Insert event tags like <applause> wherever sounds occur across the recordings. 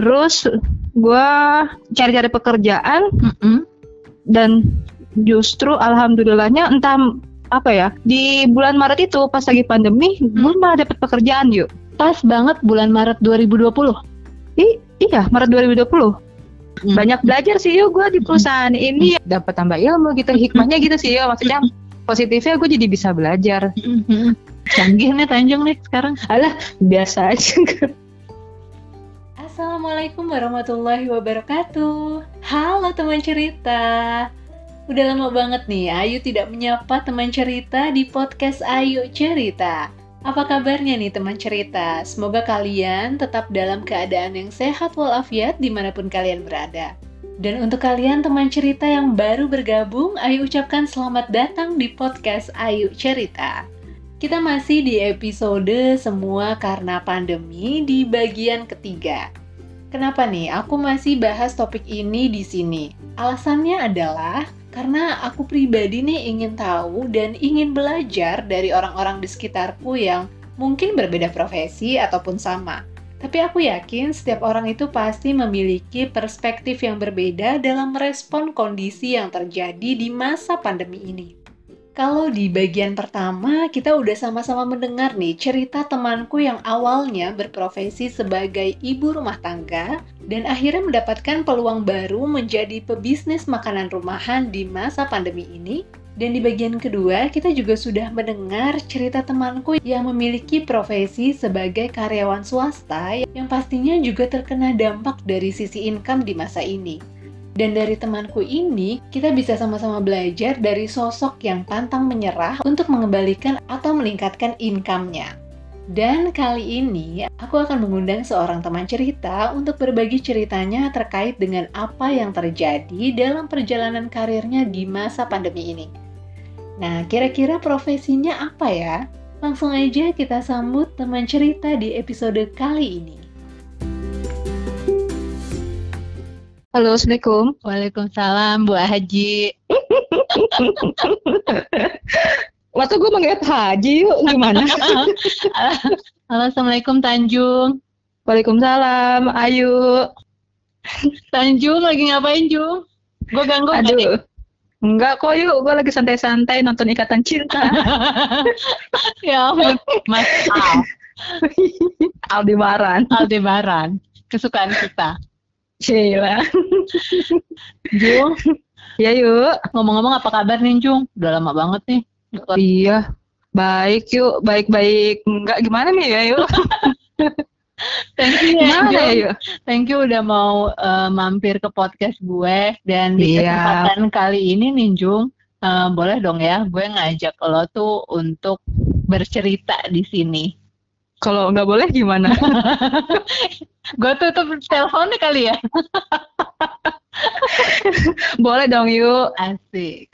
Terus gue cari-cari pekerjaan Mm-mm. dan justru alhamdulillahnya entah apa ya di bulan Maret itu pas lagi pandemi gue malah dapet pekerjaan yuk. Pas banget bulan Maret 2020. I- iya Maret 2020. Hmm. Banyak belajar sih yuk gue di perusahaan ini dapat tambah ilmu gitu hikmahnya gitu sih yuk maksudnya positifnya gue jadi bisa belajar. Canggih nih Tanjung nih sekarang. Alah biasa aja. <laughs> Assalamualaikum warahmatullahi wabarakatuh. Halo teman cerita. Udah lama banget nih Ayu tidak menyapa teman cerita di podcast Ayu Cerita. Apa kabarnya nih teman cerita? Semoga kalian tetap dalam keadaan yang sehat walafiat di mana pun kalian berada. Dan untuk kalian teman cerita yang baru bergabung, Ayu ucapkan selamat datang di podcast Ayu Cerita. Kita masih di episode semua karena pandemi di bagian ketiga. Kenapa nih aku masih bahas topik ini di sini? Alasannya adalah karena aku pribadi nih ingin tahu dan ingin belajar dari orang-orang di sekitarku yang mungkin berbeda profesi ataupun sama. Tapi aku yakin setiap orang itu pasti memiliki perspektif yang berbeda dalam merespon kondisi yang terjadi di masa pandemi ini. Kalau di bagian pertama, kita udah sama-sama mendengar nih cerita temanku yang awalnya berprofesi sebagai ibu rumah tangga dan akhirnya mendapatkan peluang baru menjadi pebisnis makanan rumahan di masa pandemi ini. Dan di bagian kedua, kita juga sudah mendengar cerita temanku yang memiliki profesi sebagai karyawan swasta yang pastinya juga terkena dampak dari sisi income di masa ini. Dan dari temanku ini, kita bisa sama-sama belajar dari sosok yang pantang menyerah untuk mengembalikan atau meningkatkan income-nya. Dan kali ini, aku akan mengundang seorang teman cerita untuk berbagi ceritanya terkait dengan apa yang terjadi dalam perjalanan karirnya di masa pandemi ini. Nah, kira-kira profesinya apa ya? Langsung aja kita sambut teman cerita di episode kali ini. Halo assalamualaikum. Waalaikumsalam Bu Haji. <laughs> Waktu gue manggil Haji yuk gimana? Halo <laughs> Assalamualaikum Tanjung. Waalaikumsalam. Ayu. Tanjung lagi ngapain Jung? Gue ganggu? Aduh. Enggak kok yuk, gue lagi santai-santai nonton Ikatan Cinta. <laughs> ya ampun. Mas Al. Aldebaran. Aldebaran. Kesukaan kita. Sheila. Jung, Ya yuk. ngomong-ngomong apa kabar nih Jung? Udah lama banget nih. Iya. Baik yuk, baik-baik. Enggak gimana nih ya yuk? <laughs> Thank you ya Gimana ya Jung. yuk? Thank you udah mau eh, mampir ke podcast gue dan di Iya. kesempatan kali ini nih Jung, eh, boleh dong ya gue ngajak lo tuh untuk bercerita di sini. Kalau nggak boleh gimana? <laughs> Gue tutup teleponnya kali ya. <laughs> boleh dong yuk. Asik.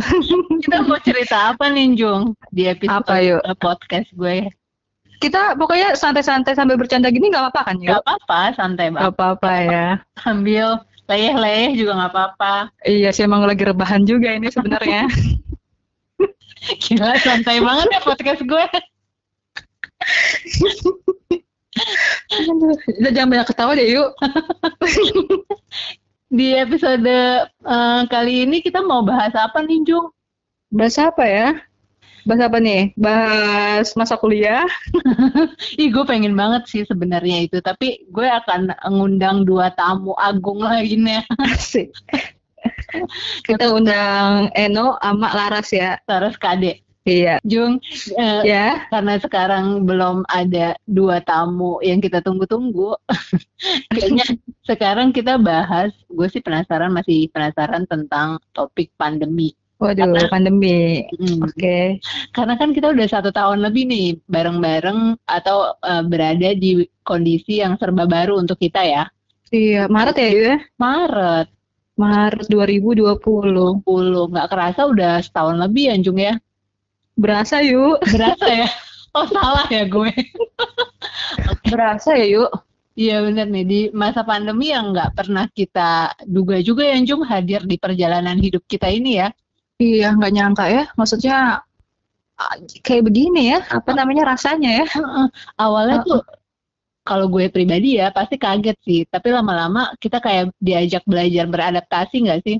<laughs> Kita mau cerita apa nih Jung di episode Apa, yuk? eh, podcast gue? Kita pokoknya santai-santai sambil bercanda gini nggak apa-apa kan Gak yuk? apa-apa, santai banget. apa-apa ya. Sambil leyeh-leyeh juga nggak apa-apa. Iya sih emang lagi rebahan juga ini sebenarnya. Gila, santai banget ya podcast gue. Udah jangan banyak ketawa deh yuk. <laughs> Di episode eh, kali ini kita mau bahas apa nih Jung? Bahas apa ya? Bahas apa nih? Bahas masa kuliah. <laughs> Ih, gue pengen banget sih sebenarnya itu, tapi gue akan ngundang dua tamu agung lagi <laughs> nih, Asik. Kita undang Eno sama Laras ya. terus Kade. Iya. Jung, eh, Ya. karena sekarang belum ada dua tamu yang kita tunggu-tunggu, <laughs> kayaknya sekarang kita bahas, gue sih penasaran, masih penasaran tentang topik pandemi. Waduh, pandemi. Mm. Oke. Karena kan kita udah satu tahun lebih nih bareng-bareng atau eh, berada di kondisi yang serba baru untuk kita ya. Iya, Maret ya ya? Maret Maret 2020. 20, nggak kerasa udah setahun lebih ya Jung ya. Berasa yuk. Berasa ya? <laughs> Oh salah ya gue. <laughs> Berasa ya yuk. Iya bener nih, di masa pandemi yang nggak pernah kita duga juga ya Jung hadir di perjalanan hidup kita ini ya. Iya, nggak nyangka ya. Maksudnya kayak begini ya. Apa namanya rasanya ya? Awalnya Uh-uh. tuh kalau gue pribadi ya pasti kaget sih. Tapi lama-lama kita kayak diajak belajar beradaptasi nggak sih?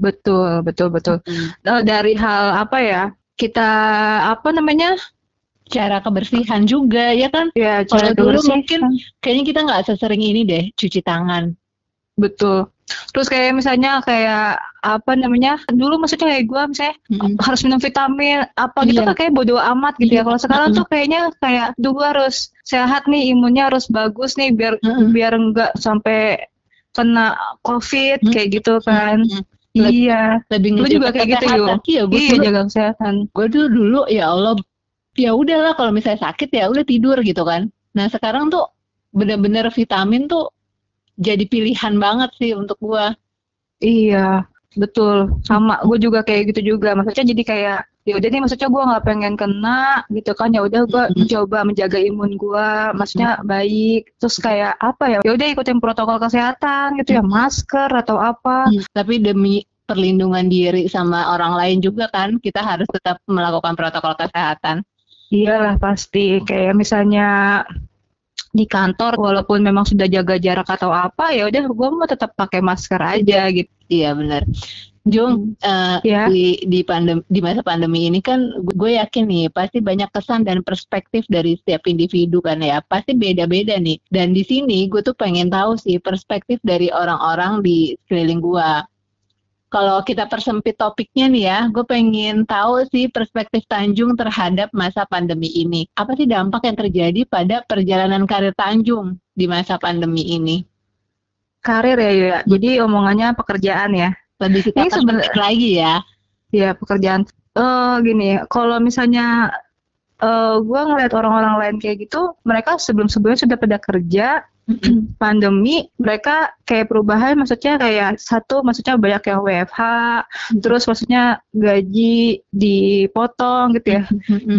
Betul, betul, betul. Hmm. Dari hal apa ya? Kita apa namanya? Cara kebersihan juga ya kan? Ya, Kalau dulu kebersihan. mungkin kayaknya kita nggak sesering ini deh cuci tangan. betul. Terus kayak misalnya kayak apa namanya? Dulu maksudnya kayak gue misalnya Mm-mm. harus minum vitamin apa gitu Iya. kan kayak bodo amat gitu Iya. ya. Kalau sekarang tuh kayaknya kayak duh gua harus sehat nih, imunnya harus bagus nih biar Mm-mm. biar enggak sampai kena covid Mm. kayak gitu kan. Mm-mm. Iya. Lebih ngejaga juga kayak gitu, kesehatan. Iya, gue Iya dulu, jaga kesehatan. gue dulu dulu ya Allah ya udahlah kalau misalnya sakit ya udah tidur gitu kan. Nah sekarang tuh bener-bener vitamin tuh jadi pilihan banget sih untuk gua. Iya, betul. Sama gue juga kayak gitu juga. Maksudnya jadi kayak ya udah nih maksudnya gua nggak pengen kena gitu kan ya udah gua Mm-mm. coba menjaga imun gua maksudnya baik terus kayak apa ya ya udah ikutin protokol kesehatan gitu ya masker atau apa Hmm, Tapi demi perlindungan diri sama orang lain juga kan kita harus tetap melakukan protokol kesehatan. Iyalah pasti kayak misalnya di kantor walaupun memang sudah jaga jarak atau apa ya udah gua mau tetap pakai masker aja gitu. Iya benar. Jung, eh, Ya. di di pandem di masa pandemi ini kan gue yakin nih pasti banyak kesan dan perspektif dari setiap individu kan ya pasti beda-beda nih dan di sini gue tuh pengen tahu sih perspektif dari orang-orang di sekeliling gue kalau kita persempit topiknya nih ya gue pengen tahu sih perspektif Tanjung terhadap masa pandemi ini apa sih dampak yang terjadi pada perjalanan karir Tanjung di masa pandemi ini Karir ya ya. Jadi omongannya pekerjaan ya. Lebih kita Ini seben- perspektif lagi ya Ya pekerjaan. Eh gini, kalau misalnya eh gua ngeliat orang-orang lain kayak gitu, mereka sebelum-sebelumnya sudah pada kerja, pandemi, mereka kayak perubahan, maksudnya kayak satu, maksudnya banyak yang WFH, terus maksudnya gaji dipotong gitu ya.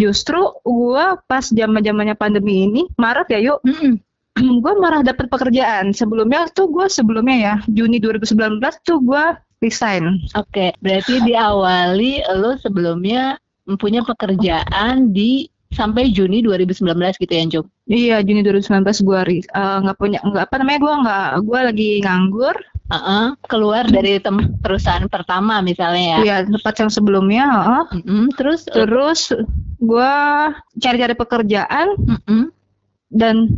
Justru gua pas zaman-zamannya pandemi ini, Maret ya yuk, <clears throat> gue malah dapat pekerjaan. Sebelumnya tuh gue sebelumnya ya, Juni 2019 tuh gue resign. Oke, berarti diawali lo sebelumnya mempunyai pekerjaan di sampai Juni 2019 gitu ya, Jung? Iya, Juni 2019 gue nggak punya nggak apa namanya gue nggak gue lagi nganggur. Heeh, keluar dari tem- perusahaan pertama misalnya ya. Iya, tempat yang sebelumnya. heeh. Mm-mm, terus, Terus gue cari-cari pekerjaan mm-mm, dan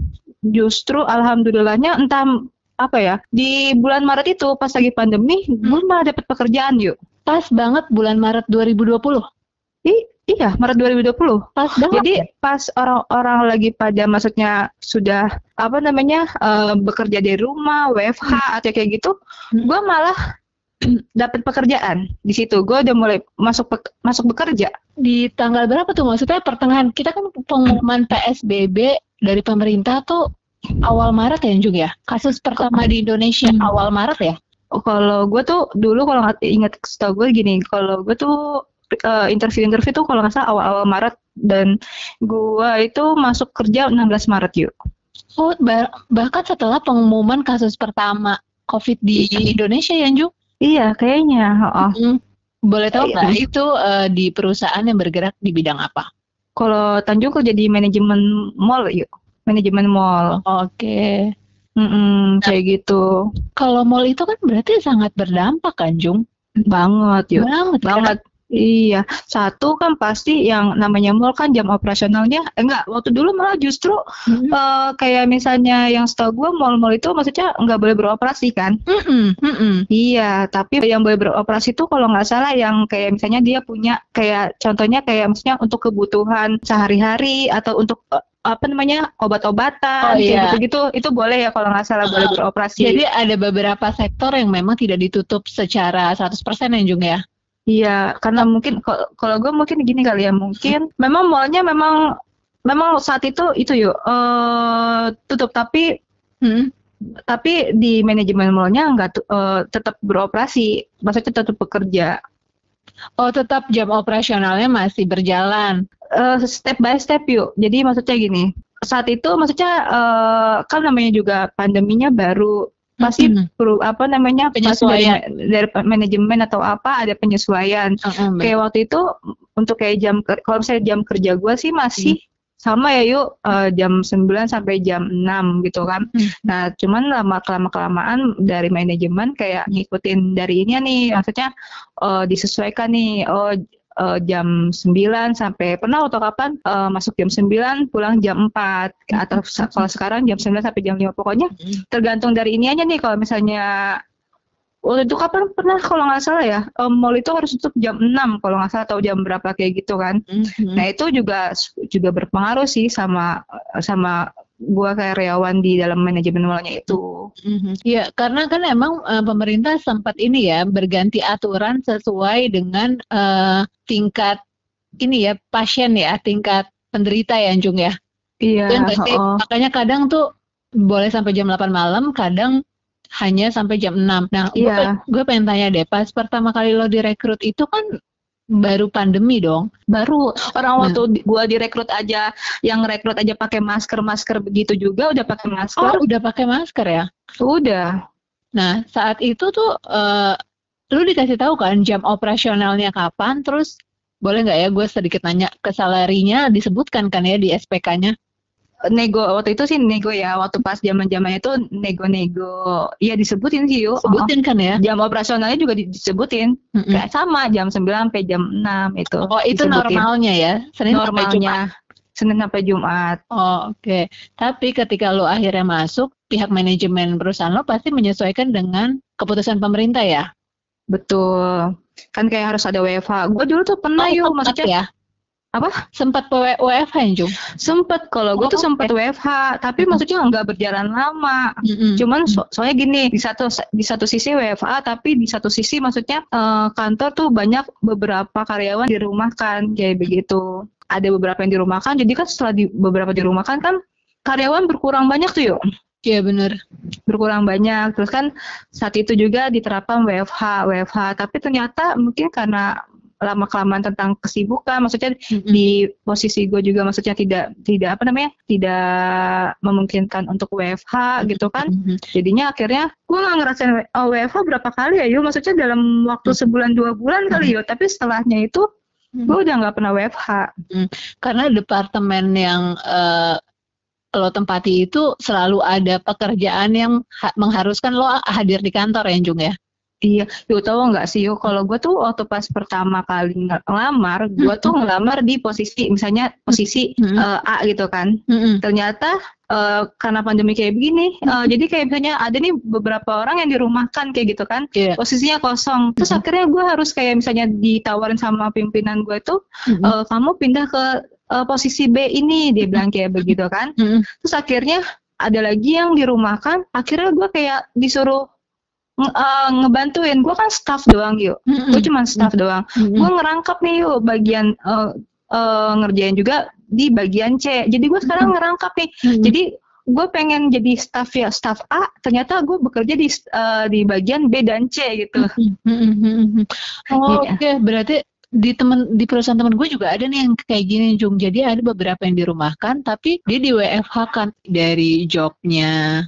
justru alhamdulillahnya entah apa ya di bulan Maret itu pas lagi pandemi gue malah dapat pekerjaan yuk. pas banget bulan Maret 2020. I- iya Maret 2020. Pas banget. Jadi pas orang-orang lagi pada maksudnya sudah apa namanya eh, bekerja dari rumah, WFH atau kayak gitu, Hmm. gue malah <clears throat> dapat pekerjaan di situ. Gue udah mulai masuk pek- masuk bekerja. di tanggal berapa tuh? Maksudnya pertengahan kita kan pengumuman PSBB dari pemerintah tuh awal Maret ya, Jung ya? Kasus pertama di Indonesia Hmm. awal Maret ya? Oh, kalau gue tuh dulu kalau nggak ingat setahu gue gini, kalau gue tuh eh, interview-interview tuh kalau nggak salah awal-awal Maret dan gue itu masuk kerja 16 Maret yuk. Oh, bah- bahkan setelah pengumuman kasus pertama COVID di Indonesia ya, Ju? Iya kayaknya. oh. Mm. Boleh tahu Iya. nggak itu eh, di perusahaan yang bergerak di bidang apa? Kalau Tanjung kerja di manajemen mall yuk, manajemen mall. Oke. Mm-mm, kayak gitu. Kalau mall itu kan berarti sangat berdampak kan, Jung? Banget yuk. Banget, kan? Banget. Iya, satu kan pasti yang namanya mall kan jam operasionalnya eh, enggak, waktu dulu malah justru Mm-mm. eh, kayak misalnya yang setahu gue mall-mall itu maksudnya nggak boleh beroperasi kan? Mm-mm, mm-mm. Iya, tapi yang boleh beroperasi itu kalau nggak salah yang kayak misalnya dia punya kayak contohnya kayak maksudnya untuk kebutuhan sehari-hari atau untuk eh, apa namanya Oh, obat-obatan iya. kayak gitu-gitu itu boleh ya kalau nggak salah boleh Ah, beroperasi. Jadi ada beberapa sektor yang memang tidak ditutup secara 100% ya, Jung ya? Iya, karena mungkin kalau gue mungkin gini kali ya, mungkin memang mallnya memang memang saat itu itu yuk eh tutup tapi Hmm. tapi di manajemen mallnya nggak eh, tetap beroperasi, maksudnya tetap bekerja. Oh, tetap jam operasionalnya masih berjalan. Eh, step by step yuk. Jadi maksudnya gini, saat itu maksudnya eh, kan namanya juga pandeminya baru pasti Mm-mm. perlu apa namanya pasti dari, Penyesuaian. dari manajemen atau apa ada penyesuaian. Mm-mm, kayak waktu itu untuk kayak jam kalau misalnya jam kerja gue sih masih sama ya yuk eh, jam 9 sampai jam 6 gitu kan. Hmm. Nah, cuman lama kelama kelamaan dari manajemen kayak ngikutin dari ini nih, maksudnya eh, disesuaikan nih. Oh eh, jam 9 sampai pernah atau kapan eh, masuk jam 9 pulang jam 4 atau sa- kalau sekarang jam 9 sampai jam 5 pokoknya Hmm. tergantung dari ini aja nih kalau misalnya waktu itu kapan pernah kalau nggak salah ya eh, mall itu harus tutup jam 6 kalau nggak salah atau jam berapa kayak gitu kan Mhm. nah itu juga juga berpengaruh sih sama sama gua karyawan di dalam manajemen mallnya itu Mhm. Iya, karena kan emang eh, pemerintah sempat ini ya berganti aturan sesuai dengan eh, tingkat ini ya pasien ya, tingkat penderita ya Jung ya. iya berarti oh. makanya kadang tuh boleh sampai jam 8 malam, kadang hanya sampai jam 6. Nah, gue Iya. gue pengen tanya deh, pas pertama kali lo direkrut itu kan baru pandemi dong. baru orang Nah. waktu di- gua direkrut aja yang rekrut aja pakai masker masker begitu juga udah pakai masker Oh, udah pakai masker ya? udah Nah, saat itu tuh eh lu dikasih tahu kan jam operasionalnya kapan, terus boleh nggak ya gue sedikit nanya ke salarinya disebutkan kan ya di SPK-nya? Nego waktu itu sih nego ya waktu pas zaman zamannya itu nego-nego iya disebutin sih yuk Sebutin kan ya? jam operasionalnya juga di- disebutin Mm-mm. kayak sama jam 9 sampai jam 6 itu Oh, itu disebutin. normalnya ya? Senin sampai Jumat. normalnya Senin sampai Jumat Oh, oke. Tapi ketika lo akhirnya masuk, pihak manajemen perusahaan lo pasti menyesuaikan dengan keputusan pemerintah ya? betul kan kayak harus ada WFH gue dulu tuh pernah yuk sempat maksudnya ya? Apa? Sempat WFH ya, Jung? sempet kalau gue Oh, tuh sempet oke. WFH tapi Mm-mm. maksudnya nggak berjalan lama Mm-mm. Cuman so- soalnya gini, di satu di satu sisi WFA, tapi di satu sisi maksudnya eh, kantor tuh banyak beberapa karyawan dirumahkan kayak begitu. Ada beberapa yang dirumahkan, jadi kan setelah di, beberapa dirumahkan kan karyawan berkurang banyak tuh yuk, Iya bener. berkurang banyak. Terus kan saat itu juga diterapkan WFH, WFH, tapi ternyata mungkin karena lama kelamaan tentang kesibukan, maksudnya Mm-mm. di posisi gue juga maksudnya tidak tidak apa namanya tidak memungkinkan untuk WFH gitu kan. Mhm. jadinya akhirnya gue nggak ngerasain oh, WFH berapa kali ya yuk maksudnya dalam waktu sebulan dua bulan kali yuk tapi setelahnya itu gue udah nggak pernah WFH Karena departemen yang eh, lo tempati itu selalu ada pekerjaan yang ha- mengharuskan lo hadir di kantor ya, Jung ya? Iya yuk tahu nggak sih yuk kalau gue tuh waktu pas pertama kali ng- ngelamar gue tuh ngelamar di posisi misalnya posisi Hmm. eh, A gitu kan Mm-mm. ternyata eh, karena pandemi kayak begini eh, jadi kayak misalnya ada nih beberapa orang yang dirumahkan kayak gitu kan Iya. posisinya kosong terus akhirnya gue harus kayak misalnya ditawarin sama pimpinan gue tuh. "Eh, kamu pindah ke eh, posisi B ini dia bilang kayak begitu kan terus akhirnya ada lagi yang dirumahkan akhirnya gue kayak disuruh eh, ngebantuin gue kan staff doang yuk Mm-mm. gue cuma staff doang Mm-mm. gue ngerangkap nih yuk bagian eh, eh, ngerjain juga di bagian C jadi gue sekarang ngerangkap nih Mm-mm. jadi gue pengen jadi staff ya staff A ternyata gue bekerja di eh, di bagian B dan C gitu. Mm-mm. Oh. Oke, berarti di temen di perusahaan temen gue juga ada nih yang kayak gini Jung. Jadi ada beberapa yang dirumahkan, tapi dia di WFH kan dari jobnya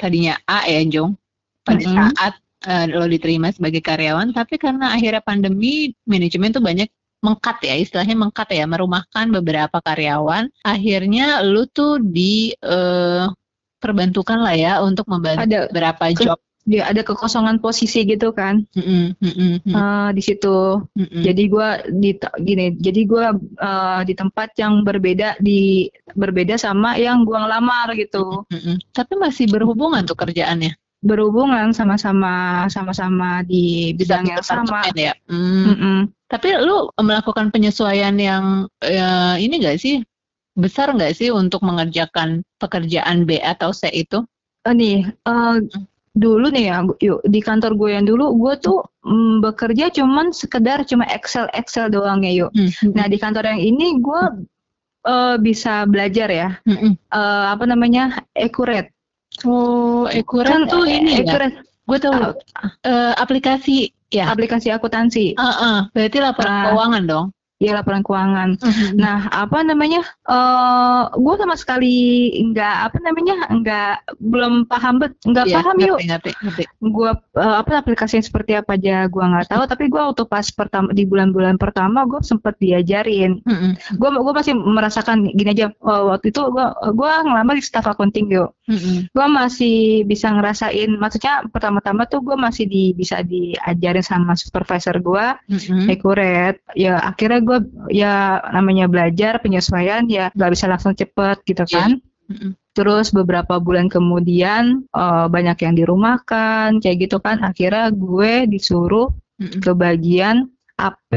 tadinya A ya Jung. Pada Mm-mm. saat eh, lo diterima sebagai karyawan, tapi karena akhirnya pandemi, manajemen tuh banyak mengkat ya, istilahnya mengkat ya, merumahkan beberapa karyawan. Akhirnya lu tuh di eh, perbantukan lah ya untuk membantu ada beberapa Ke- job. dia ada kekosongan posisi gitu kan Mm-mm, mm-mm, mm-mm, eh, di situ mm-mm. Jadi gua di gini, jadi gua eh, di tempat yang berbeda di berbeda sama yang gua ngelamar gitu. Mm-mm. Tapi masih berhubungan tuh kerjaannya. Berhubungan sama-sama sama-sama di bidang yang sama. ya. Hmm. Tapi lu melakukan penyesuaian yang eh, ini gak sih besar nggak sih untuk mengerjakan pekerjaan B atau C itu? Eh, nih, eh, dulu nih ya, yuk di kantor gue yang dulu, gue tuh mm, bekerja cuman sekedar cuma Excel Excel doang ya yuk. Hmm. Nah di kantor yang ini gue eh, bisa belajar ya, Mm-mm. Eh, apa namanya, accurate. Oh, Ekuran tuh ini ya. accurate Gue tahu Ah, eh, aplikasi ya. aplikasi akuntansi. Ah, ah. berarti laporan Ah. keuangan dong. Ya laporan keuangan. Mhm. Nah, apa namanya? eh gue sama sekali nggak apa namanya? nggak belum paham bet, nggak Iya, paham yuk. ngerti, ngerti, ngerti. Gue eh, apa aplikasinya seperti apa aja gue nggak tahu. Tapi gue waktu pas pertama di bulan-bulan pertama gue sempet diajarin. Gue gue masih merasakan gini aja. waktu itu gue gue ngelamar di staff accounting yuk. Mhm. Gue masih bisa ngerasain. Maksudnya pertama-tama tuh gue masih di bisa diajarin sama supervisor gue Mhm. accurate ya akhirnya gue ya namanya belajar penyesuaian ya nggak bisa langsung cepet gitu Iya. kan Mhm. terus beberapa bulan kemudian eh, banyak yang dirumahkan kayak gitu kan akhirnya gue disuruh Mhm. ke bagian AP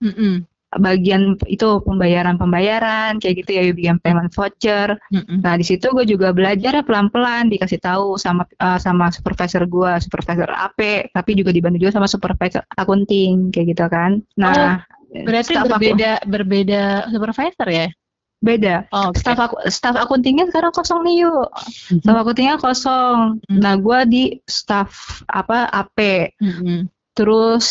Mhm. bagian itu pembayaran pembayaran kayak gitu ya bagian payment voucher Mhm. nah di situ gue juga belajar ya pelan-pelan dikasih tahu sama eh, sama supervisor gue supervisor AP tapi juga dibantu juga sama supervisor accounting kayak gitu kan nah Berarti staff aku- berbeda berbeda supervisor ya? beda Oh, oke. staff aku staff accountingnya sekarang kosong nih yuk staff accountingnya kosong Hmm. nah gue di staff apa AP Mhm. terus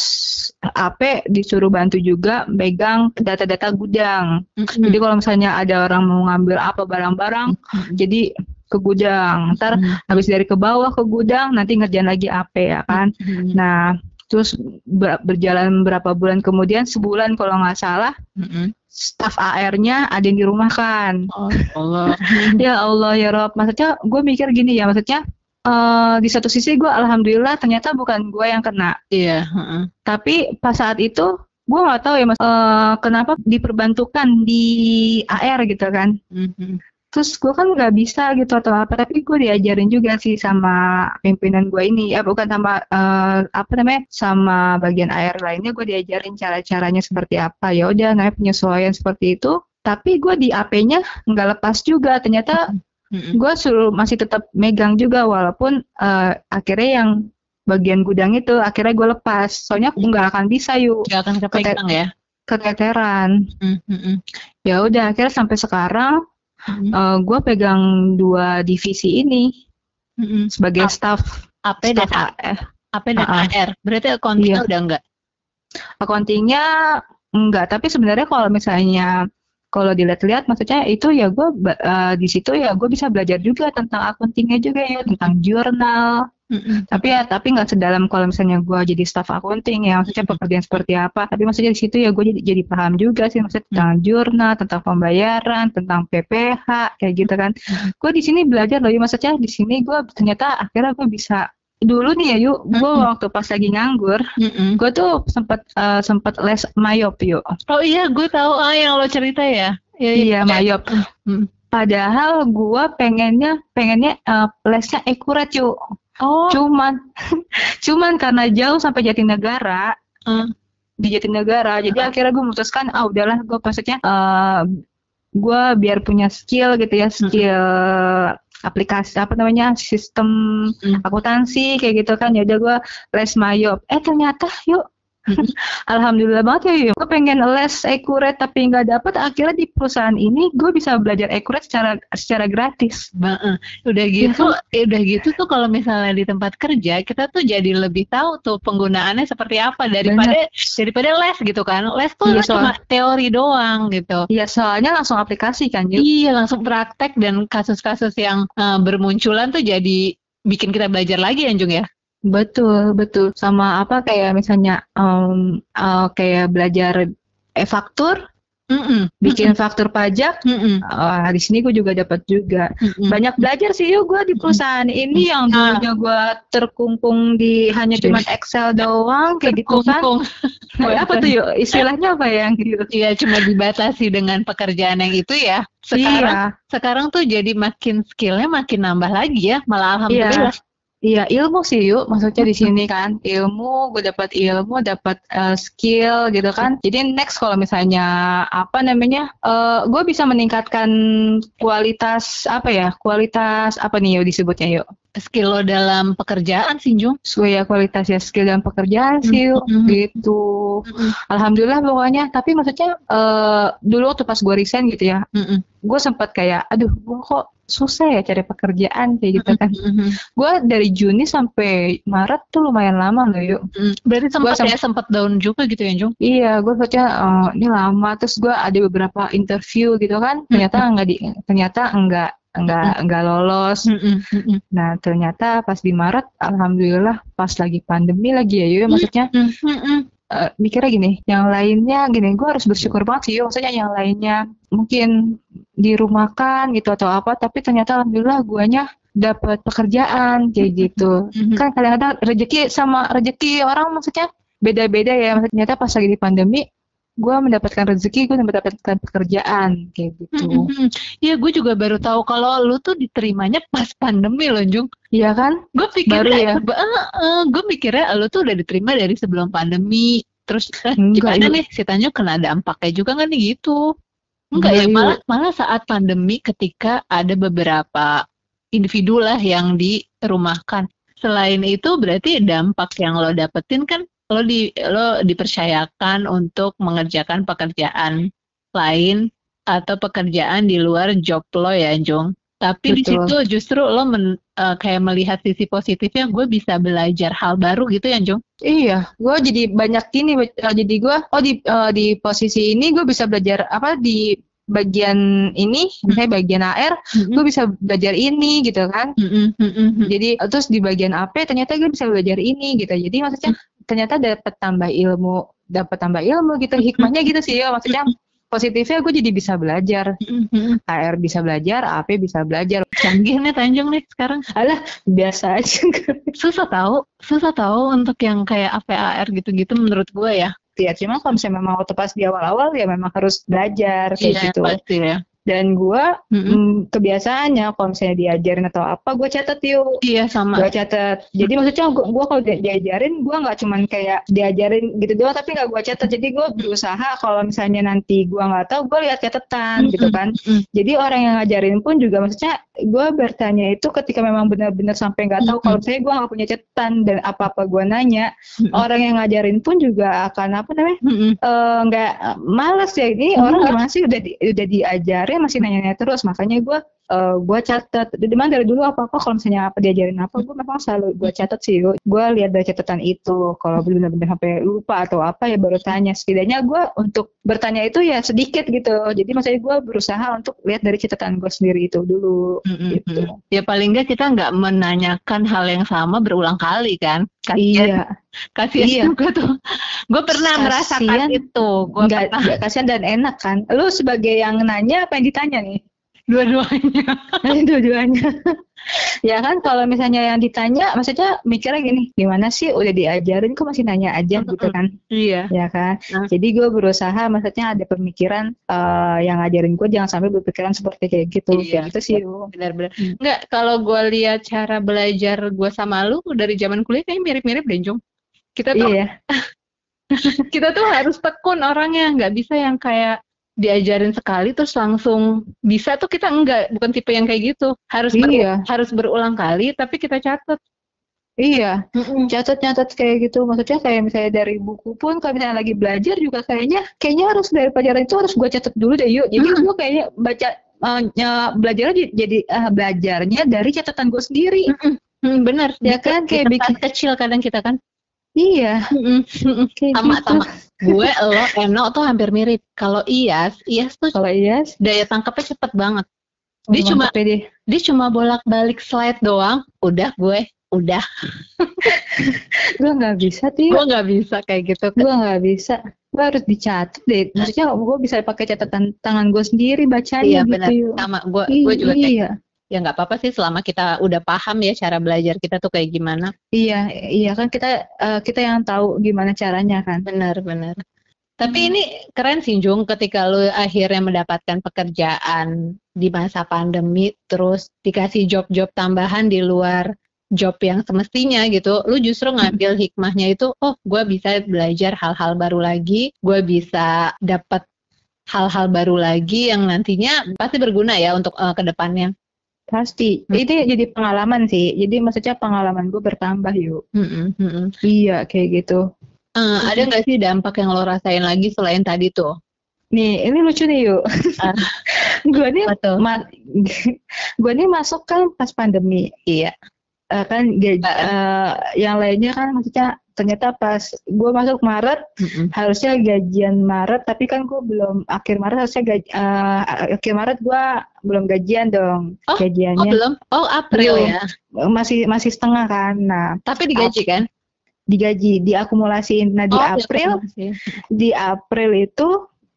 AP disuruh bantu juga megang data-data gudang Mhm. jadi kalau misalnya ada orang mau ngambil apa barang-barang Mhm. jadi ke gudang ntar Mhm. habis dari ke bawah ke gudang nanti ngerjain lagi AP ya kan Mhm. nah terus ber- berjalan berapa bulan kemudian sebulan kalau nggak salah Mhm. staf AR-nya ada yang dirumahkan Oh, Allah. <laughs> ya Allah ya Rob maksudnya gue mikir gini ya maksudnya eh, di satu sisi gue alhamdulillah ternyata bukan gue yang kena Iya, heeh. tapi pas saat itu gue nggak tahu ya mas eh, kenapa diperbantukan di AR gitu kan Mhm. Terus gue kan nggak bisa gitu atau apa tapi gue diajarin juga sih sama pimpinan gue ini. Ya bukan sama eh, apa namanya sama bagian AR lainnya gue diajarin cara-caranya seperti apa. Ya udah namanya penyesuaian seperti itu. Tapi gue di AP-nya nggak lepas juga. Ternyata gue suruh masih tetap megang juga walaupun eh, akhirnya yang bagian gudang itu akhirnya gue lepas. Soalnya aku nggak akan bisa yuk. Gak akan kepegang ya? keteteran. Mhm. ya udah akhirnya sampai sekarang Mhm. eh, gue pegang dua divisi ini Mhm. sebagai Ap- staff AP dan staff AF. AP dan Ah, ah. AR. Berarti accounting Iya. udah enggak? accountingnya enggak tapi sebenarnya kalau misalnya kalau dilihat-lihat maksudnya itu ya gue di situ ya gue bisa belajar juga tentang accountingnya juga ya tentang jurnal Tapi ya tapi nggak sedalam kalau misalnya gue jadi staff accounting ya maksudnya pekerjaan seperti apa. Tapi maksudnya di situ ya gue jadi jadi paham juga sih maksudnya tentang jurnal tentang pembayaran tentang PPH kayak gitu kan. Gue di sini belajar loh ya. Maksudnya di sini gue ternyata akhirnya gue bisa dulu nih ya yuk gue Mhm. waktu pas lagi nganggur Mhm. gue tuh sempat eh, sempat les mayop yuk. Oh iya, gue tahu ah yang lo cerita ya. Iya, iya. Mayop. Mhm. padahal gue pengennya pengennya eh, lesnya akurat yuk Oh, cuman <laughs> cuman karena jauh sampai Jatinegara Hmm. di Jatinegara jadi akhirnya gue memutuskan ah udahlah gue maksudnya eh gue biar punya skill gitu ya skill aplikasi apa namanya sistem Hmm. akuntansi kayak gitu kan ya udah gue les mayop eh ternyata yuk Hmm. <laughs> Alhamdulillah banget ya gue pengen les akurat tapi nggak dapet akhirnya di perusahaan ini gue bisa belajar akurat secara secara gratis Ba- eh, udah gitu, eh, udah gitu tuh kalau misalnya di tempat kerja kita tuh jadi lebih tahu tuh penggunaannya seperti apa daripada daripada les gitu kan. Les tuh Iya, les cuma teori doang gitu. ya soalnya langsung aplikasi kan yuk Iya langsung praktek dan kasus-kasus yang eh, bermunculan tuh jadi bikin kita belajar lagi ya Jung ya. Betul, betul. Sama apa kayak misalnya em, eh, kayak belajar e-faktur, Mm-mm. bikin faktur pajak. Mm-mm. Ah, di sini gue juga dapat juga. Mm-mm. Banyak belajar sih yuk gue di perusahaan ini yang Ah. dulunya gue terkungkung di hanya cuma Excel doang kayak gitu kan. Wah, <laughs> apa tuh yuk? Istilahnya apa ya yang gitu? Iya cuma dibatasi dengan pekerjaan yang itu ya. Sekarang Iya, sekarang tuh jadi makin skillnya makin nambah lagi ya. Malah alhamdulillah. iya ilmu sih yuk. Maksudnya di sini kan ilmu, gue dapat ilmu, dapat eh, skill gitu kan. Jadi next kalau misalnya apa namanya, eh gue bisa meningkatkan kualitas apa ya? Kualitas apa nih yuk disebutnya yuk? Skill lo dalam pekerjaan sih Jung? Sesuai ya kualitas ya skill dan pekerjaan sih Mm-mm. gitu. Alhamdulillah pokoknya. Tapi maksudnya eh, dulu waktu pas gue resign gitu ya Mm-mm. gue sempat kayak aduh gue kok susah ya cari pekerjaan kayak gitu kan. Mm-mm. gue dari Juni sampai Maret tuh lumayan lama loh yuk. Mm. berarti sempat sem- ya sempat down juga gitu ya Jung? Iya, gue baca oh, ini lama. Terus gue ada beberapa interview gitu kan, ternyata enggak di, ternyata enggak enggak enggak lolos. Mm-mm. Mm-mm. Nah ternyata pas di Maret, alhamdulillah pas lagi pandemi lagi ya, yuk maksudnya eh, mikirnya gini, yang lainnya gini, gue harus bersyukur banget sih, yuk. maksudnya yang lainnya mungkin dirumahkan gitu atau apa, tapi ternyata alhamdulillah guanya dapat pekerjaan kayak gitu. Kan kadang-kadang rezeki sama rezeki orang maksudnya beda-beda ya. Maksudnya ternyata pas lagi di pandemi, gue mendapatkan rezeki, gue mendapatkan pekerjaan kayak gitu. Iya, gue juga baru tahu kalau lu tuh diterimanya pas pandemi loh, Jung. Iya kan? Gue Baru ya? pikirnya, gue mikirnya lu tuh udah diterima dari sebelum pandemi. Terus eh, Enggak, gimana Yu. nih si Tanyo kena dampaknya juga kan nih gitu. Enggak ya, Yu. malah malah saat pandemi ketika ada beberapa individu lah yang dirumahkan. Selain itu berarti dampak yang lo dapetin kan lo di lo dipercayakan untuk mengerjakan pekerjaan lain atau pekerjaan di luar job lo ya, Jung. Tapi di situ justru lo men- eh, kayak melihat sisi positifnya, gue bisa belajar hal baru gitu ya, Jung. Iya, gue jadi banyak gini, eh, jadi gue, oh di eh, di posisi ini gue bisa belajar apa di bagian ini, misalnya bagian AR, gue bisa belajar ini gitu kan. Mm-mm, Jadi terus di bagian AP ternyata gue bisa belajar ini gitu. Jadi maksudnya ternyata dapat tambah ilmu, dapat tambah ilmu gitu. Hikmahnya gitu sih ya. Maksudnya positifnya gue jadi bisa belajar. AR bisa belajar, AP bisa belajar. Canggih nih Tanjung nih sekarang. Biasa aja. Susah tahu, susah tahu untuk yang kayak APAR gitu-gitu menurut gue ya. ya cuma kalau misalnya memang waktu pas di awal-awal ya memang harus belajar kayak Iya, gitu. pasti ya. Dan gue Mm-mm. mm, kebiasaannya kalau misalnya diajarin atau apa gue catat yuk. Iya sama. Gue catat. Jadi maksudnya gue gua kalau di- diajarin gue nggak cuman kayak diajarin gitu doang tapi nggak gue catat. Jadi gue berusaha kalau misalnya nanti gue nggak tahu gue lihat catatan gitu kan. Mm-mm. Jadi orang yang ngajarin pun juga maksudnya gue bertanya itu ketika memang benar-benar sampai nggak tahu kalau misalnya gue nggak punya catatan dan apa-apa gue nanya Mm-mm. orang yang ngajarin pun juga akan apa namanya eh, nggak eh, malas ya ini Iya. orang gimana sih udah di, udah diajarin masih nanya-nanya terus makanya gue eh, gue catat di mana dari dulu apa apa kalau misalnya apa diajarin apa gue memang selalu gue catat sih gue lihat dari catatan itu kalau benar-benar sampai lupa atau apa ya baru tanya setidaknya gue untuk bertanya itu ya sedikit gitu jadi maksudnya gue berusaha untuk lihat dari catatan gue sendiri itu dulu Mm-mm. gitu Ya paling nggak kita nggak menanyakan hal yang sama berulang kali kan? Kasian, iya <laughs> kasian Iya. juga tuh. Gue pernah Kasian. merasakan itu. Gue pernah nggak kasihan dan enak kan lu sebagai yang nanya apa yang ditanya nih dua-duanya. <laughs> dua-duanya <laughs> ya kan kalau misalnya yang ditanya maksudnya mikirnya gini gimana sih udah diajarin kok masih nanya aja gitu kan Iya. ya kan Nah. jadi gue berusaha maksudnya ada pemikiran eh, yang ngajarin gue jangan sampai berpikiran seperti kayak gitu Iya. kayak gitu sih. Benar-benar. Hmm. Enggak, kalau gue lihat cara belajar gue sama lu dari zaman kuliah kayaknya mirip-mirip deh, Jung. Kita tuh iya <laughs> kita tuh harus tekun orangnya, nggak bisa yang kayak diajarin sekali terus langsung bisa tuh kita enggak, bukan tipe yang kayak gitu. Harus Iya. harus berulang kali tapi kita catat. iya catat-catat kayak gitu maksudnya kayak misalnya dari buku pun kalau misalnya lagi belajar juga kayaknya kayaknya harus dari pelajaran itu harus gue catat dulu deh yuk jadi gue kayaknya baca eh, ny- belajarnya di- jadi eh, belajarnya dari catatan gue sendiri Hmm, bener. Ya kan, kayak bikin- kecil kadang kita kan. Iya Sama gitu. sama. Gue, lo, Eno tuh hampir mirip. Kalau Iyas, Iyas tuh kalau iya daya tangkapnya cepet banget. Dia cuma mantep ya dia. dia cuma bolak-balik slide doang. Udah gue, udah. <laughs> gue nggak bisa tuh Gue nggak bisa kayak gitu. gue nggak bisa gue harus dicatat deh maksudnya gue bisa pakai catatan tangan gue sendiri bacanya Iya gitu benar. yuk. Sama gue, gue juga kayak iya ya nggak apa-apa sih selama kita udah paham ya cara belajar kita tuh kayak gimana. iya iya kan kita eh, kita yang tahu gimana caranya kan Benar, benar. Tapi Hmm. ini keren sih Jung ketika lu akhirnya mendapatkan pekerjaan di masa pandemi terus dikasih job-job tambahan di luar job yang semestinya gitu. Lu justru ngambil hikmahnya itu, oh gue bisa belajar hal-hal baru lagi, gue bisa dapat hal-hal baru lagi yang nantinya pasti berguna ya untuk eh, ke depannya. Pasti. Hmm. Ini jadi pengalaman sih. Jadi maksudnya pengalaman gue bertambah yuk. Mm-mm, mm-mm. Iya kayak gitu. Eh, ada nggak sih dampak yang lo rasain lagi selain tadi tuh? Nih ini lucu nih yuk. Ah. <laughs> gue nih ma- <laughs> gue nih masuk kan pas pandemi. Iya. Eh, kan Ah. eh, yang lainnya kan maksudnya ternyata pas gue masuk Maret Mm-mm. harusnya gajian Maret tapi kan gue belum akhir Maret harusnya gaji, eh, akhir Maret gue belum gajian dong Oh, Oh gajiannya belum? Oh April Belum. ya. masih masih setengah kan nah Tapi digaji kan? digaji diakumulasiin nah di Oh, April di April itu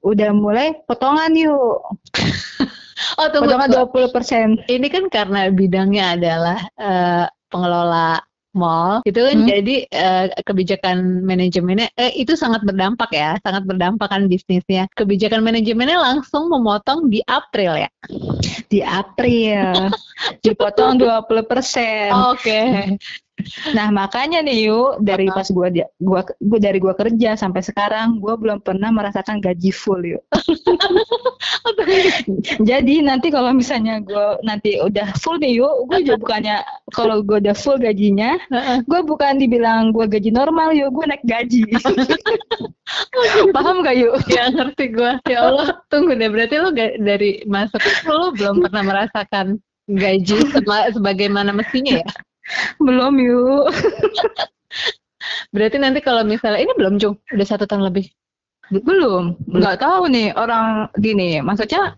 udah mulai potongan yuk <laughs> Oh tunggu. potongan tunggu. 20% Ini kan karena bidangnya adalah eh, pengelola mall, itu kan Hmm. jadi eh, kebijakan manajemennya eh, itu sangat berdampak ya, sangat berdampak kan bisnisnya. Kebijakan manajemennya langsung memotong di April ya. di April <laughs> dipotong 20% Oke. Nah makanya nih yuk dari pas gua gua gua dari gua kerja sampai sekarang gua belum pernah merasakan gaji full yuk. Jadi nanti kalau misalnya gua nanti udah full nih yuk, gua juga bukannya kalau gua udah full gajinya, gua bukan dibilang gua gaji normal yuk, gua naik gaji. Paham gak yuk? Ya ngerti gue. Ya Allah, tunggu deh. Berarti lo dari masuk itu lo belum pernah merasakan gaji sema- sebagaimana mestinya ya? Belum yuk. <laughs> Berarti nanti kalau misalnya ini belum cung, udah satu tahun lebih. Belum, nggak tahu nih orang gini. Maksudnya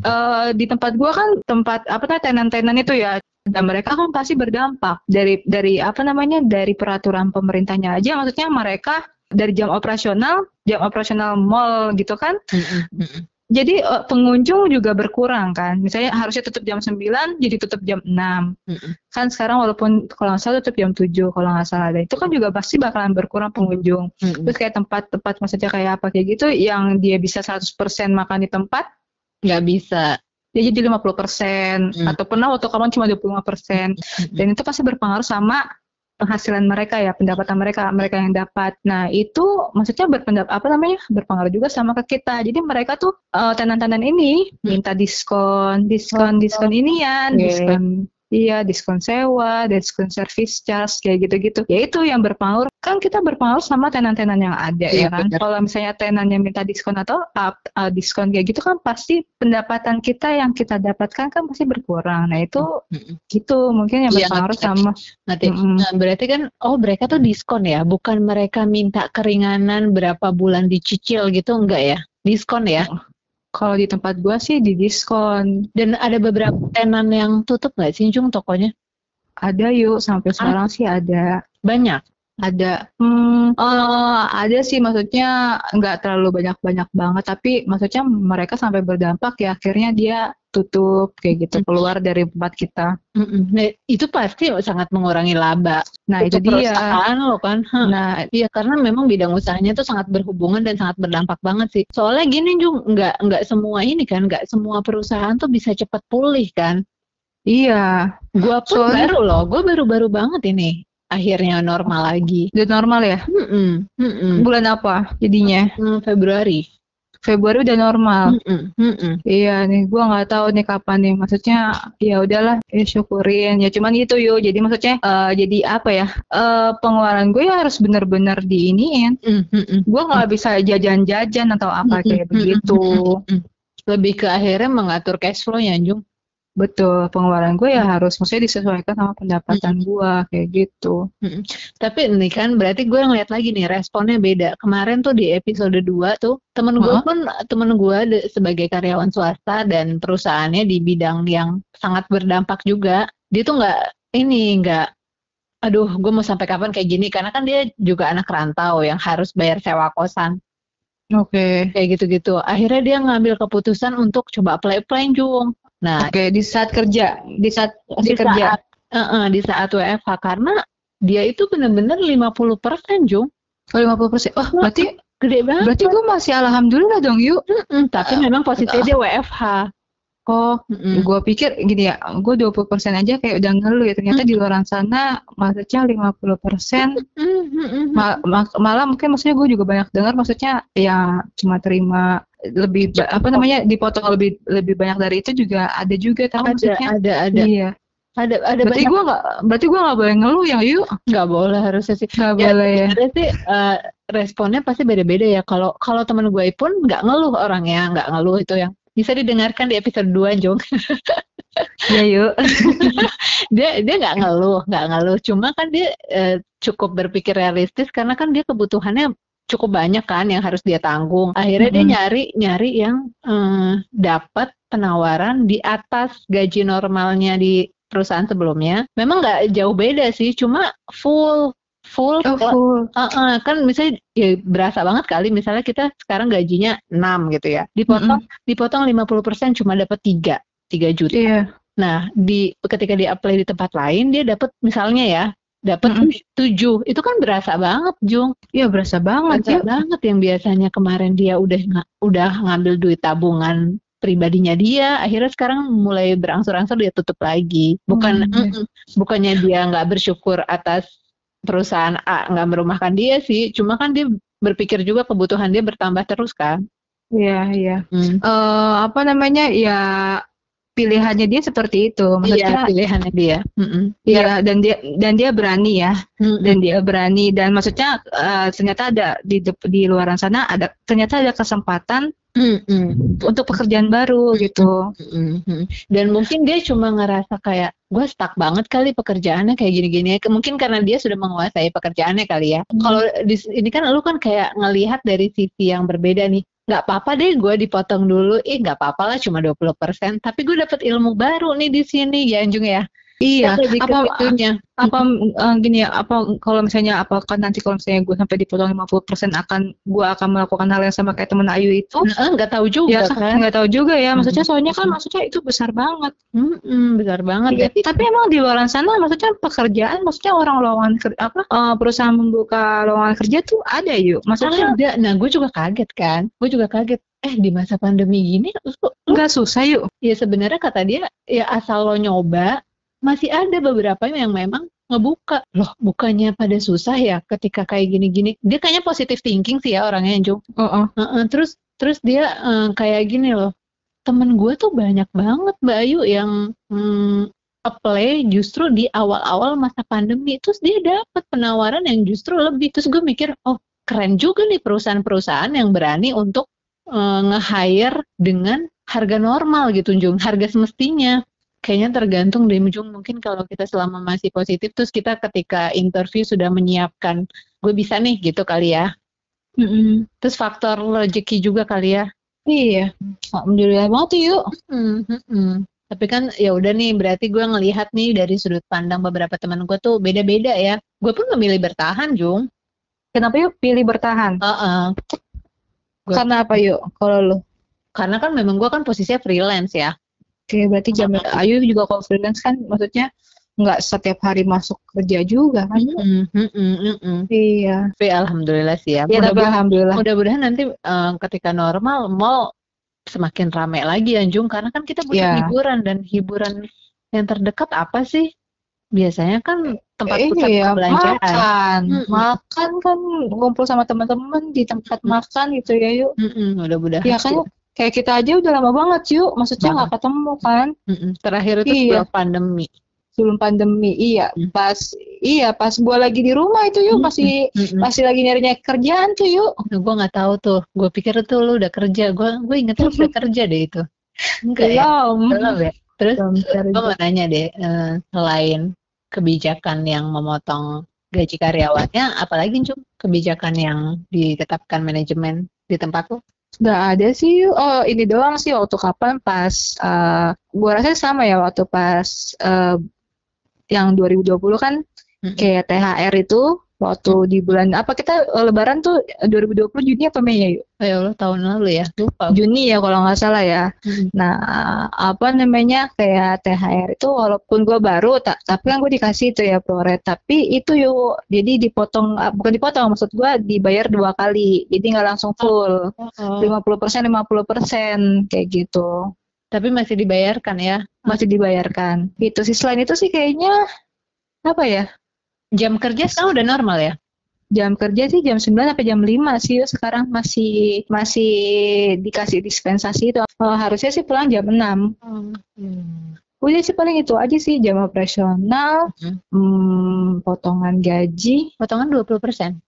eh, di tempat gua kan tempat apa namanya tenan-tenan itu ya dan mereka kan pasti berdampak dari dari apa namanya dari peraturan pemerintahnya aja maksudnya mereka dari jam operasional jam operasional mall gitu kan jadi eh, pengunjung juga berkurang kan. Misalnya harusnya tutup jam 9 jadi tutup jam 6 Mm-mm. kan sekarang walaupun kalau nggak salah tutup jam 7 kalau nggak salah ada. Itu kan juga pasti bakalan berkurang pengunjung. Terus kayak tempat-tempat maksudnya kayak apa kayak gitu yang dia bisa 100% makan di tempat? Nggak bisa. dia jadi 50% Hmm. atau pernah waktu kamu cuma 25% dan itu pasti berpengaruh sama penghasilan mereka ya pendapatan mereka mereka yang dapat. Nah itu maksudnya berpendap apa namanya berpengaruh juga sama ke kita. Jadi mereka tuh eh, tenan-tenan ini minta diskon diskon diskon inian Oke. diskon iya diskon sewa diskon service charge kayak gitu-gitu. Ya itu yang berpengaruh. Kan kita berpengaruh sama tenan-tenan yang ada Iya, ya kan? kalau misalnya tenan yang minta diskon atau up, uh, diskon kayak gitu kan pasti pendapatan kita yang kita dapatkan kan pasti berkurang. Nah itu Mm-mm. gitu mungkin yang Iya, berpengaruh ngerti. sama Nanti, nah, berarti kan, oh mereka tuh diskon ya, bukan mereka minta keringanan berapa bulan dicicil gitu, enggak ya? Diskon ya? Kalau di tempat gua sih di diskon Dan ada beberapa tenan yang tutup nggak sih, Jung, tokonya? ada yuk sampai sekarang sih ada Banyak. Ada hmm, eh, ada sih maksudnya nggak terlalu banyak banyak banget tapi maksudnya mereka sampai berdampak ya akhirnya dia tutup kayak gitu keluar dari tempat kita. Nah, itu pasti sangat mengurangi laba. nah itu Untuk dia perusahaan lo kan. Hah. nah Iya karena memang bidang usahanya tuh sangat berhubungan dan sangat berdampak banget sih. Soalnya gini Jung, nggak nggak semua ini kan, nggak semua perusahaan tuh bisa cepat pulih kan. iya Gua pun Soalnya- baru loh, gua baru-baru banget ini akhirnya normal lagi. udah normal ya Mm-mm, mm-mm. bulan apa jadinya Hmm, Februari. Februari udah normal Mm-mm, mm-mm. Iya nih, gua nggak tahu nih kapan nih. Maksudnya ya udahlah, ya syukurin. Ya cuman gitu yuk. Jadi maksudnya eh, jadi apa ya? eh, pengeluaran gue ya harus bener-bener diiniin. Mm, mm-mm. Gue nggak bisa jajan-jajan atau apa kayak Mm-mm, begitu. mm-mm. Lebih ke akhirnya mengatur cash flow-nya, Jung. Betul, pengeluaran gue ya harus maksudnya disesuaikan sama pendapatan gua kayak gitu. Tapi ini kan berarti gue ngeliat lagi nih responnya beda. Kemarin tuh di episode 2 tuh temen gue Hah? pun temen gue sebagai karyawan swasta dan perusahaannya di bidang yang sangat berdampak juga. Dia tuh nggak ini nggak aduh gue mau sampai kapan kayak gini karena kan dia juga anak rantau yang harus bayar sewa kosan Oke. kayak gitu-gitu. Akhirnya dia ngambil keputusan untuk coba apply-apply Jung. Nah, Oke, di saat kerja, di saat di masih kerja. saat eh, eh, di saat WFH karena dia itu bener-bener 50% Jung. Oh, 50%. Oh, berarti Gede banget. berarti gue masih alhamdulillah dong, yuk. Mm, tapi memang posisinya dia WFH. Oh, Mm-mm. gue pikir gini ya, gue 20% aja kayak udah ngeluh ya. Ternyata di luar sana maksudnya 50% Mm, mm, mm, ma- ma- malah mungkin maksudnya gue juga banyak dengar maksudnya ya cuma terima lebih apa namanya dipotong lebih lebih banyak dari itu juga ada juga tahu ada maksudnya? ada ada. Iya. Ada ada berarti banyak. gua nggak berarti gua nggak boleh ngeluh ya yuk nggak boleh harusnya sih. Nggak Ya, boleh ya. sih eh, responnya pasti beda-beda ya. Kalau kalau teman gue pun nggak ngeluh orangnya, nggak ngeluh itu yang bisa didengarkan di episode 2 Jong. ya yuk dia dia nggak ngeluh, nggak ngeluh. Cuma kan dia eh, cukup berpikir realistis karena kan dia kebutuhannya cukup banyak kan yang harus dia tanggung. Akhirnya dia Mm-mm. nyari nyari yang eh, dapat penawaran di atas gaji normalnya di perusahaan sebelumnya. Memang nggak jauh beda sih, cuma full full oh full Heeh, kan misalnya ya berasa banget kali misalnya kita sekarang gajinya 6 gitu ya. Dipotong dipotong 50% cuma dapat 3, 3 juta. iya Nah, di ketika dia apply di tempat lain dia dapat misalnya ya, dapat Mm-mm. 7. Itu kan berasa banget, Jung. iya berasa banget Berasa ya banget yang biasanya kemarin dia udah udah ngambil duit tabungan pribadinya dia, akhirnya sekarang mulai berangsur-angsur dia tutup lagi. Bukan Hmm, iya. mm-mm, bukannya dia nggak bersyukur atas perusahaan A nggak merumahkan dia sih, cuma kan dia berpikir juga kebutuhan dia bertambah terus kan. iya iya Hmm. eh apa namanya ya pilihannya dia seperti itu. Iya, maksudnya pilihannya dia. Iya. Dan dia dan dia berani ya. Mm-mm. dan dia berani. Dan maksudnya eh, ternyata ada di di luaran sana ada ternyata ada kesempatan Mm-mm. untuk pekerjaan baru gitu. Mm-mm. Dan mungkin dia cuma ngerasa kayak gue stuck banget kali pekerjaannya kayak gini-gini. Mungkin karena dia sudah menguasai pekerjaannya kali ya. Kalau ini kan lu kan kayak ngelihat dari sisi yang berbeda nih. Nggak apa-apa deh gue dipotong dulu. Ih nggak apa-apa lah cuma 20%. Tapi gue dapet ilmu baru nih di sini ya Anjung ya. Iya. Apa situnya. apa eh, gini ya apa kalau misalnya apakah nanti kalau misalnya gue sampai dipotong 50% akan gue akan melakukan hal yang sama kayak temen Ayu itu? Nah, nggak tahu Ya juga kan kan. nggak tahu juga ya. Maksudnya soalnya kan maksudnya itu besar banget. Mm-mm, besar banget. Iya, Jadi- tapi emang di luar sana maksudnya pekerjaan maksudnya orang lowongan apa eh, perusahaan membuka lowongan kerja tuh ada yuk. Maksudnya ada. Nah, gue juga kaget kan. Gue juga kaget. Eh, di masa pandemi gini, nggak susah yuk. ya sebenarnya kata dia, ya asal lo nyoba, masih ada beberapa yang memang ngebuka. Loh, bukannya pada susah ya ketika kayak gini-gini. Dia kayaknya positive thinking sih ya orangnya, Jung. Oh, Heeh, terus terus dia eh, kayak gini loh. Temen gue tuh banyak banget Mbak Ayu yang hmm, apply justru di awal-awal masa pandemi. Terus dia dapat penawaran yang justru lebih. Terus gue mikir, oh keren juga nih perusahaan-perusahaan yang berani untuk eh, nge-hire dengan harga normal gitu, Jung. Harga semestinya. Kayaknya tergantung deh, Jung. Mungkin kalau kita selama masih positif, terus kita ketika interview sudah menyiapkan, gue bisa nih gitu kali ya. Terus faktor rezeki juga kali ya. Iya, alhamdulillah banget tuh, yuk. Hmm, hmm, hmm. Tapi kan ya udah nih berarti gue ngelihat nih dari sudut pandang beberapa teman gue tuh beda-beda ya. Gue pun memilih bertahan, Jung. Kenapa yuk pilih bertahan? Heeh. Gua- Karena apa yuk? Kalau lu? Karena kan memang gue kan posisinya freelance ya. Oke, berarti jam Ayu juga kalau freelance kan maksudnya nggak setiap hari masuk kerja juga kan? Hmm, hmm, hmm, hmm, hmm. Iya. Tapi alhamdulillah sih ya. Ya tapi Mudah-mudahan alhamdulillah. mudah-mudahan nanti eh, ketika normal mall semakin ramai lagi ya, Jung. Karena kan kita butuh Ya. hiburan dan hiburan yang terdekat apa sih? Biasanya kan tempat pusat Iya, perbelanjaan. makan, Mm-mm. makan kan ngumpul sama teman-teman di tempat Mm. makan gitu ya yuk. Mm-mm, mudah-mudahan. Ya kan kayak kita aja udah lama banget yuk, maksudnya nggak ketemu kan Mm-mm. Terakhir itu Iya. sebelum pandemi. sebelum pandemi. Iya, Mm. pas iya pas gua lagi di rumah itu yuk masih Mm-mm. masih lagi nyari-nyari kerjaan tuh yuk. Nah, gue nggak tahu tuh. Gue pikir tuh lu udah kerja. Gue gue ingetnya lu udah <laughs> kerja deh itu. Enggak ya? Belum. Ya. Terus gue mau nanya deh, eh, selain kebijakan yang memotong gaji karyawannya, apalagi Cung kebijakan yang ditetapkan manajemen di tempat lu? Nggak ada sih. Oh ini doang sih waktu kapan pas eh gua rasa sama ya waktu pas eh yang 2020 kan Mm-mm. kayak THR itu waktu di bulan apa kita eh, Lebaran tuh eh, 2020 Juni apa Mei ya yuk? Ya Allah tahun lalu ya, lupa. Juni ya kalau nggak salah ya. Mm-mm. Nah, apa namanya kayak THR itu walaupun gue baru, ta- tapi kan gue dikasih itu ya proret. Tapi itu yuk, jadi dipotong, ah, bukan dipotong, maksud gue dibayar dua kali. Jadi nggak langsung full, Oh, 50% 50% kayak gitu. Tapi masih dibayarkan ya. Masih dibayarkan. Gitu sih. Selain itu sih kayaknya apa ya? Jam kerja sekarang udah normal ya? jam kerja sih jam 9 sampai jam 5 sih sekarang masih masih dikasih dispensasi itu oh, harusnya sih pulang jam 6 hmm. Udah sih paling itu aja sih jam operasional, hmm. Hmm, potongan gaji. Potongan 20 persen?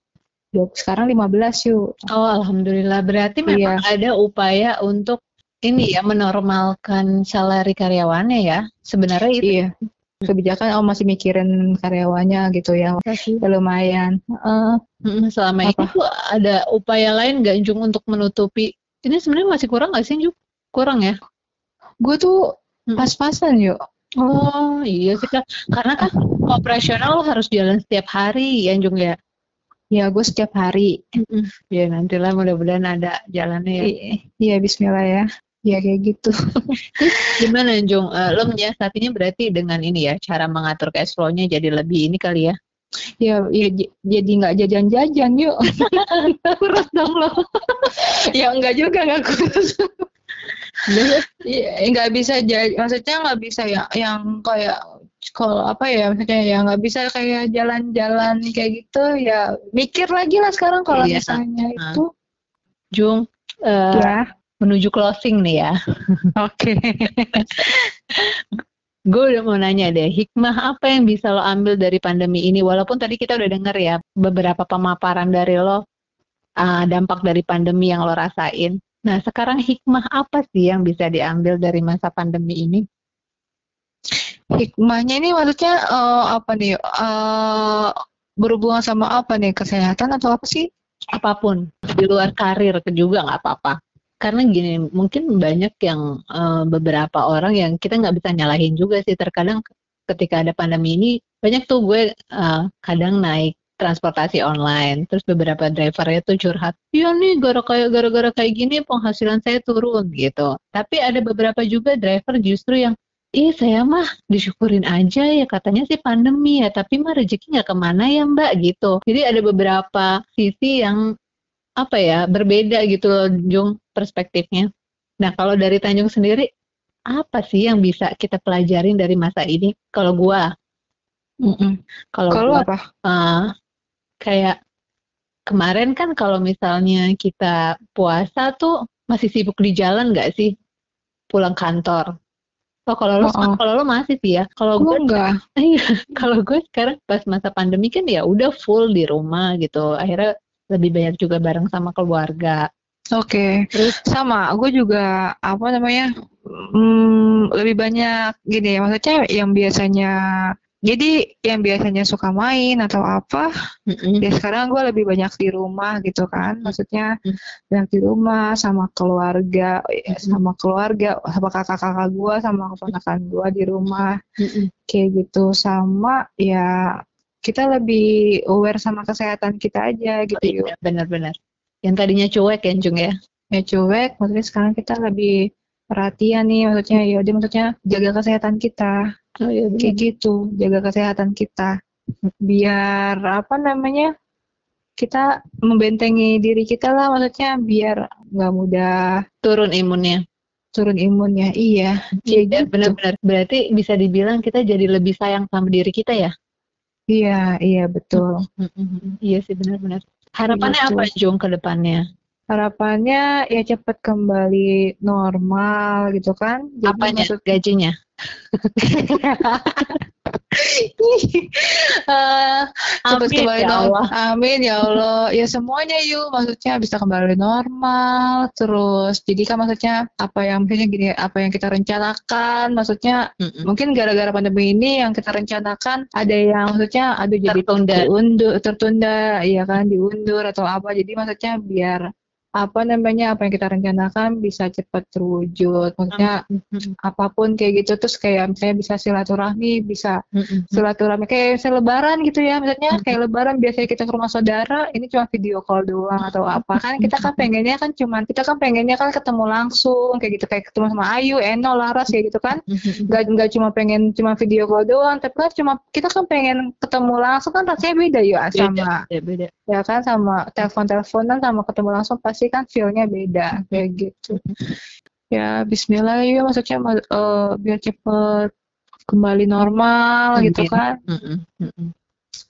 Sekarang 15 yuk. Oh alhamdulillah berarti memang iya. ada upaya untuk ini ya menormalkan salari karyawannya ya sebenarnya itu. Iya kebijakan oh masih mikirin karyawannya gitu ya, ya lumayan. Uh, selama apa? itu ada upaya lain nggak Jung untuk menutupi? Ini sebenarnya masih kurang nggak sih Jung? Kurang ya? Gue tuh pas-pasan yuk. Oh iya sih kan karena kan operasional lo harus jalan setiap hari ya Jung ya? Ya gue setiap hari. Ya nantilah mudah-mudahan ada jalannya ya. Iya Bismillah ya ya kayak gitu. <laughs> Gimana Jung? Uh, lo menyiasatinya berarti dengan ini ya, cara mengatur cash flow-nya jadi lebih ini kali ya? Ya, ya jadi nggak jajan-jajan yuk. <laughs> kurus dong lo. <laughs> ya enggak juga nggak kurus. ya, nggak bisa jadi, maksudnya nggak bisa ya yang kayak kalau apa ya maksudnya ya nggak bisa kayak jalan-jalan kayak gitu ya mikir lagi lah sekarang kalau iya. misalnya nah. itu Jung uh, ya menuju closing nih ya. <laughs> Oke. <laughs> Gue udah mau nanya deh, hikmah apa yang bisa lo ambil dari pandemi ini? Walaupun tadi kita udah denger ya beberapa pemaparan dari lo, uh, dampak dari pandemi yang lo rasain. Nah, sekarang hikmah apa sih yang bisa diambil dari masa pandemi ini? Hikmahnya ini maksudnya uh, apa nih? Uh, berhubungan sama apa nih? Kesehatan atau apa sih? Apa pun di luar karir juga nggak apa-apa karena gini mungkin banyak yang uh, beberapa orang yang kita nggak bisa nyalahin juga sih. Terkadang ketika ada pandemi ini banyak tuh gue uh, kadang naik transportasi online. Terus beberapa drivernya tuh curhat iya nih gara kayak gara-gara kayak gini penghasilan saya turun gitu. Tapi ada beberapa juga driver justru yang Ih saya mah disyukurin aja ya katanya sih pandemi ya tapi mah rezeki nggak ke mana ya mbak gitu. Jadi ada beberapa sisi yang apa ya berbeda gitu loh Jung perspektifnya. Nah kalau dari Tanjung sendiri apa sih yang bisa kita pelajarin dari masa ini? Kalau gua, mm -mm. kalau gua, apa? Uh, kayak kemarin kan kalau misalnya kita puasa tuh masih sibuk di jalan nggak sih pulang kantor? Oh kalau lo oh, oh. kalau lo masih sih ya. Kalau gue enggak. <laughs> Iya, kalau gue sekarang pas masa pandemi kan ya udah full di rumah gitu. Akhirnya lebih banyak juga bareng sama keluarga. Oke, okay. sama. Gue juga apa namanya hmm, lebih banyak gini ya. Maksudnya yang biasanya jadi yang biasanya suka main atau apa, mm-hmm. ya sekarang gue lebih banyak di rumah gitu kan. Maksudnya mm-hmm. banyak di rumah sama keluarga, ya, sama keluarga, sama kakak-kakak gue, sama keponakan gue di rumah, mm-hmm. kayak gitu. Sama ya kita lebih aware sama kesehatan kita aja gitu oh, iya, benar-benar. Yang tadinya cuek ya Jung ya? Ya cuek maksudnya sekarang kita lebih perhatian nih maksudnya ya dia maksudnya jaga kesehatan kita. Oh, iya, kayak gitu jaga kesehatan kita. Biar apa namanya kita membentengi diri kita lah maksudnya biar nggak mudah turun imunnya. turun imunnya iya iya gitu. benar-benar. Berarti bisa dibilang kita jadi lebih sayang sama diri kita ya Iya, iya betul. Iya sih benar-benar. Harapannya apa Jung ke depannya? Harapannya ya cepat kembali normal gitu kan. Jadi Apanya? Maksud... Gajinya? <laughs> <laughs> uh, amin kembali ya Allah. Amin ya Allah. Ya semuanya yuk maksudnya bisa kembali normal terus. Jadi kan maksudnya apa yang maksudnya gini apa yang kita rencanakan maksudnya mm -mm. mungkin gara-gara pandemi ini yang kita rencanakan ada yang maksudnya ada jadi tertunda diundur tertunda ya kan diundur atau apa. Jadi maksudnya biar apa namanya apa yang kita rencanakan bisa cepat terwujud maksudnya mm-hmm. apa pun kayak gitu terus kayak misalnya bisa silaturahmi bisa mm-hmm. silaturahmi kayak misalnya lebaran gitu ya misalnya mm-hmm. kayak lebaran biasanya kita ke rumah saudara ini cuma video call doang atau apa kan kita kan pengennya kan cuman kita kan pengennya kan ketemu langsung kayak gitu kayak ketemu sama Ayu Eno Laras kayak gitu kan nggak nggak cuma pengen cuma video call doang tapi kan cuma kita kan pengen ketemu langsung kan rasanya beda ya sama beda, beda. ya kan sama telepon teleponan sama ketemu langsung pas pasti kan feelnya beda kayak gitu ya Bismillah ya maksudnya uh, biar cepet kembali normal gitu kan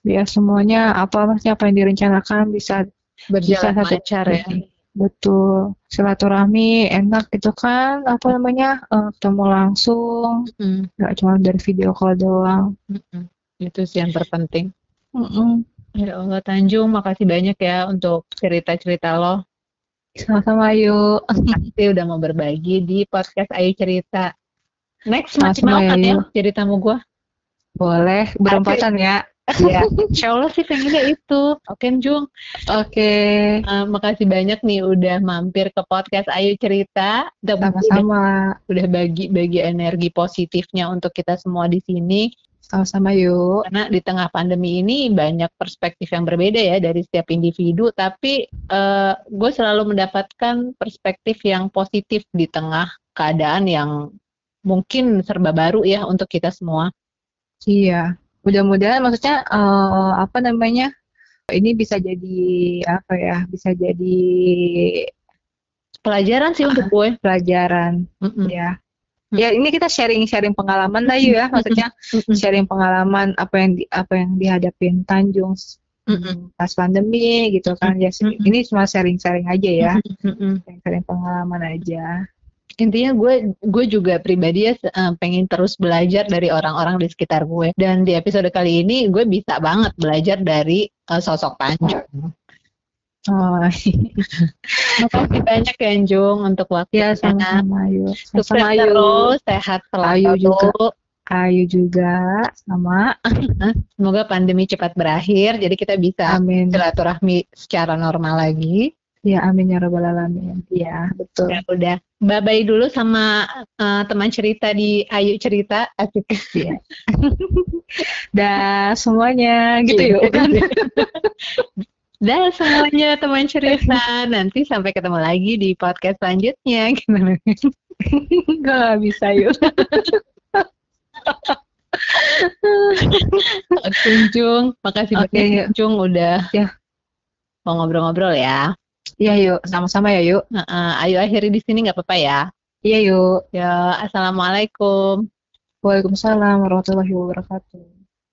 biar semuanya apa maksudnya apa yang direncanakan bisa Berjalan Bisa lancar ya. betul silaturahmi enak gitu kan apa namanya eh, ketemu langsung Mm, nggak cuma dari video call doang mm, mm. Itu sih yang terpenting. Mm-mm. Ya Allah Tanjung, makasih banyak ya untuk cerita-cerita lo. Sama-sama yuk <laughs> Pasti udah mau berbagi di podcast Ayu Cerita. Next masih Sama-sama mau ya, kan ya Yu. ceritamu gue? boleh berempatan ya <laughs> Iya. Insya Allah sih pengennya itu. Oke Jung, oke Eh, makasih banyak nih udah mampir ke podcast Ayu Cerita. Udah, sama-sama udah bagi-bagi energi positifnya untuk kita semua di sini. Sama-sama yuk Karena di tengah pandemi ini banyak perspektif yang berbeda ya dari setiap individu, tapi eh, gue selalu mendapatkan perspektif yang positif di tengah keadaan yang mungkin serba baru ya untuk kita semua. Iya, mudah-mudahan maksudnya eh, apa namanya ini bisa jadi apa ya? Bisa jadi Pelajaran sih untuk gue. pelajaran Mm-mm. ya. Ya ini kita sharing-sharing pengalaman lah ya, maksudnya Mm-mm. sharing pengalaman apa yang di, apa yang dihadapin Tanjung pas pandemi gitu kan. Ya ini cuma sharing-sharing aja ya, Mm-mm. sharing-sharing pengalaman aja. Intinya gue gue juga pribadi ya eh, pengen terus belajar dari orang-orang di sekitar gue. Dan di episode kali ini gue bisa banget belajar dari eh, sosok Tanjung. Oh, <laughs> Makasih banyak ya Jung untuk waktunya. ya sama-sama Yu. Sukses Sama-sama Yu. terus, sehat selalu. Ayu juga. Ayu juga sama. <laughs> Semoga pandemi cepat berakhir, jadi kita bisa Amin. silaturahmi secara normal lagi. Ya amin ya rabbal alamin. Ya betul. Ya udah, bye bye dulu sama eh, teman cerita di Ayu Cerita. Asik. Iya. <laughs> Dah semuanya gitu yuk kan. Dah semuanya teman cerita. Nanti sampai ketemu lagi di podcast selanjutnya. <laughs> Gimana? Gak bisa yuk. Oke, Jung. Makasih Oke, banyak yuk. Jung udah Ya. mau ngobrol-ngobrol ya. Iya yuk, sama-sama ya yuk. Nah, eh, ayo akhiri di sini nggak apa-apa ya. Iya yuk. Ya, assalamualaikum. Waalaikumsalam warahmatullahi wabarakatuh.